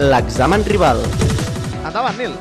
l'examen rival. Endavant, Nil.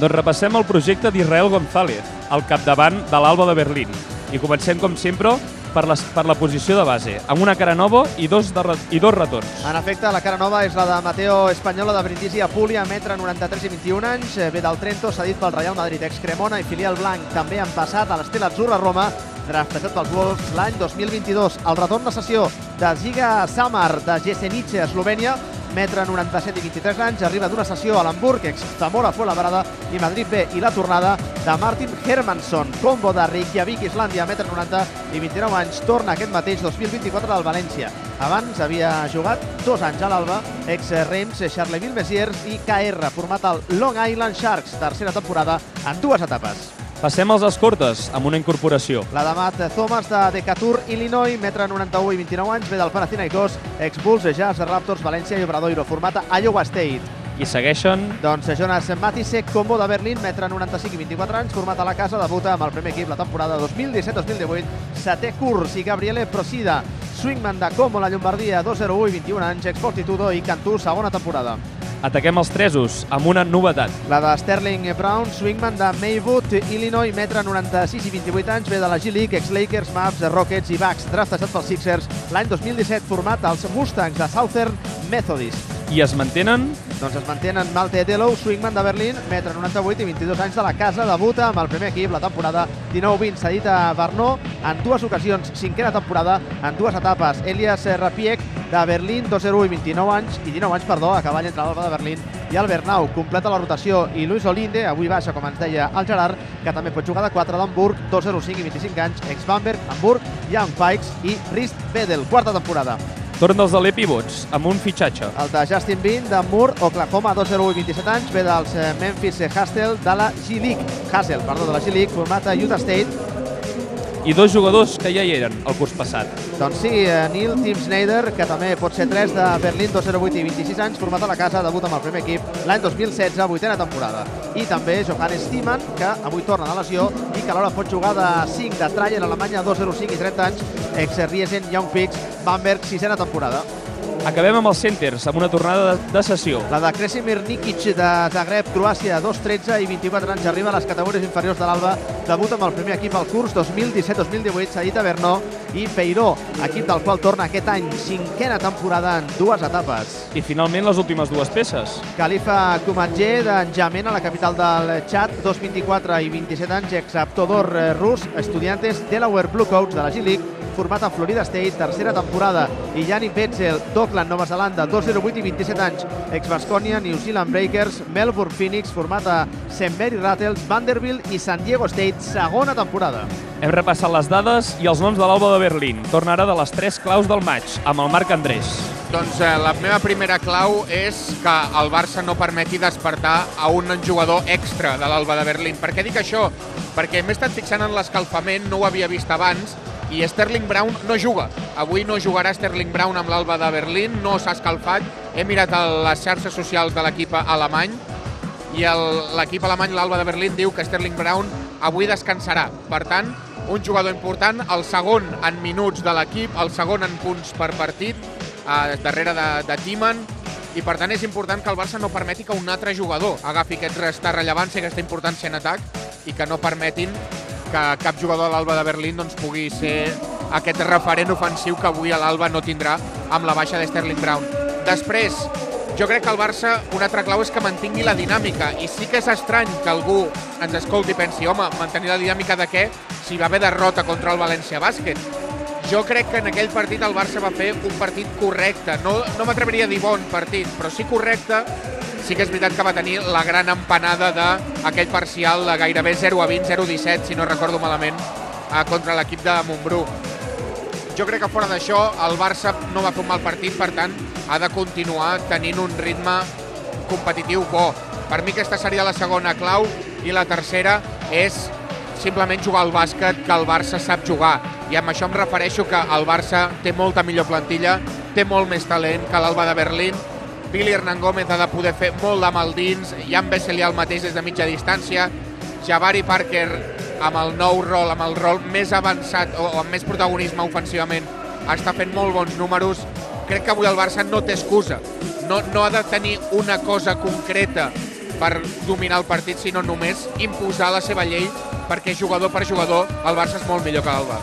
Doncs repassem el projecte d'Israel González, al capdavant de l'Alba de Berlín. I comencem, com sempre, per, les, per la posició de base, amb una cara nova i dos, de, i dos retorns. En efecte, la cara nova és la de Mateo Espanyola de Brindisi a Púlia, metre 93 i 21 anys. Eh, Ve del Trento, cedit pel Real Madrid, ex-Cremona i filial blanc. També han passat a l'Estela Azzurra Roma, draftejat pels Wolves l'any 2022. El retorn de sessió de Ziga Samar de Jesenice, Eslovènia, metre 97 i 23 anys, arriba d'una sessió a l'Hamburg, ex Zamora Fuenlabrada i Madrid B, i la tornada de Martin Hermansson, combo de Reykjavik, Islàndia, metre 90 i 29 anys, torna aquest mateix 2024 del València. Abans havia jugat dos anys a l'Alba, ex Reims, Charleville Messiers i KR, format al Long Island Sharks, tercera temporada en dues etapes. Passem als escortes, amb una incorporació. La de Matt Thomas de Decatur, Illinois, metre 91 i 29 anys, ve del Panathinaikos, ex-Bulls, Jazz, Raptors, València i Obradoiro, format a Iowa State. I segueixen Doncs Jonas Matisek, combo de Berlín, metre 95 i 24 anys, format a la casa, debuta amb el primer equip la temporada 2017-2018, setè curs, i Gabriele Procida, swingman de Como, la Llombardia, 2-0-1 i 21 anys, ex-Fortitudo i Cantú, segona temporada. Ataquem els tresos, amb una novetat. La de Sterling Brown, swingman de Maywood, Illinois, metre 96 i 28 anys, ve de la G-League, ex-Lakers, Mavs, Rockets i Bucks, draftejat pels Sixers, l'any 2017 format als Mustangs de Southern Methodist. I es mantenen Doncs es mantenen Malte Edelou, swingman de Berlín, metre 98 i 22 anys de la casa, debuta amb el primer equip la temporada 19-20, cedit a Bernó en dues ocasions, cinquena temporada en dues etapes. Elias Rapiek de Berlín, 2-0 i 29 anys, i 19 anys, perdó, a cavall entre l'Alba de Berlín i el Bernau. Completa la rotació i Luis Olinde, avui baixa, com ens deia el Gerard, que també pot jugar de 4 d'Hamburg, 2-0-5 i 25 anys, ex-Bamberg, Hamburg, Young Pikes i Rist Bedel, quarta temporada. torn dels Alé Pivots, amb un fitxatge. El de Justin Bean, de Moore, Oklahoma, 2-0 i 27 anys, ve dels eh, Memphis Hustle de la G-League, Hassel, perdó, de la G-League, format a Utah State. I dos jugadors que ja hi eren el curs passat. Doncs sí, eh, Neil Tim Snyder, que també pot ser 3 de Berlín, 2-0-8 i 26 anys, format a la casa, debut amb el primer equip l'any 2016, vuitena temporada. I també Johannes Thiemann, que avui torna de lesió i que alhora pot jugar de 5 de Trayer a Alemanya, 2-0-5 i 30 anys, ex-Riesen Young Pigs, Bamberg, sisena temporada. Acabem amb els centers, amb una tornada de, de sessió. La de Kresimir Nikic de Zagreb, Croàcia, 2-13 i 24 anys, arriba a les categories inferiors de l'Alba, debuta amb el primer equip al curs 2017-2018, cedit a Bernó i Peiró, equip del qual torna aquest any, cinquena temporada en dues etapes. I finalment les últimes dues peces. Khalifa Kumatje de N'Djamena, la capital del Txad, 2'24 i 27 anys, ex-aptodor eh, rus, estudiantes Delaware Bluecoats de la G-League, format a Florida State, tercera temporada, i Yannick Betzel, d'Auckland, Nova Zelanda, 2'08 i 27 anys, ex-Basconia, New Zealand Breakers, Melbourne Phoenix, format a St. Mary Rattles, Vanderbilt i San Diego State, segona temporada. Hem repassat les dades i els noms de l'Alba de Berlín. Torna ara de les tres claus del maig, amb el Marc Andrés. Doncs eh, la meva primera clau és que el Barça no permeti despertar a un jugador extra de l'Alba de Berlín. Per què dic això? Perquè m'he estat fixant en l'escalfament, no ho havia vist abans, i Sterling Brown no juga. Avui no jugarà Sterling Brown amb l'Alba de Berlín, no s'ha escalfat. He mirat a les xarxes socials de l'equip alemany i l'equip alemany, l'Alba de Berlín, diu que Sterling Brown avui descansarà. Per tant, un jugador important, el segon en minuts de l'equip, el segon en punts per partit, eh, darrere de, de Timan, i per tant és important que el Barça no permeti que un altre jugador agafi aquest resta rellevància, aquesta importància en atac, i que no permetin que cap jugador de l'Alba de Berlín doncs, pugui ser aquest referent ofensiu que avui l'Alba no tindrà amb la baixa de Sterling Brown. Després, jo crec que el Barça, una altra clau és que mantingui la dinàmica, i sí que és estrany que algú ens escolti i pensi, home, mantenir la dinàmica de què si va haver derrota contra el València Bàsquet. Jo crec que en aquell partit el Barça va fer un partit correcte. No, no m'atreviria a dir bon partit, però sí correcte. Sí que és veritat que va tenir la gran empanada d'aquell parcial de gairebé 0 a 20, 0 a 17, si no recordo malament, eh, contra l'equip de Montbrú. Jo crec que fora d'això el Barça no va fer un mal partit, per tant ha de continuar tenint un ritme competitiu bo. Per mi aquesta seria la segona clau i la tercera és simplement jugar al bàsquet que el Barça sap jugar. I amb això em refereixo que el Barça té molta millor plantilla, té molt més talent que l'Alba de Berlín, Billy Hernán Gómez ha de poder fer molt de mal dins, Jan Vesely el mateix des de mitja distància, Jabari Parker amb el nou rol, amb el rol més avançat o, o amb més protagonisme ofensivament, està fent molt bons números crec que avui el Barça no té excusa. No, no ha de tenir una cosa concreta per dominar el partit, sinó només imposar la seva llei perquè jugador per jugador el Barça és molt millor que l'Alba.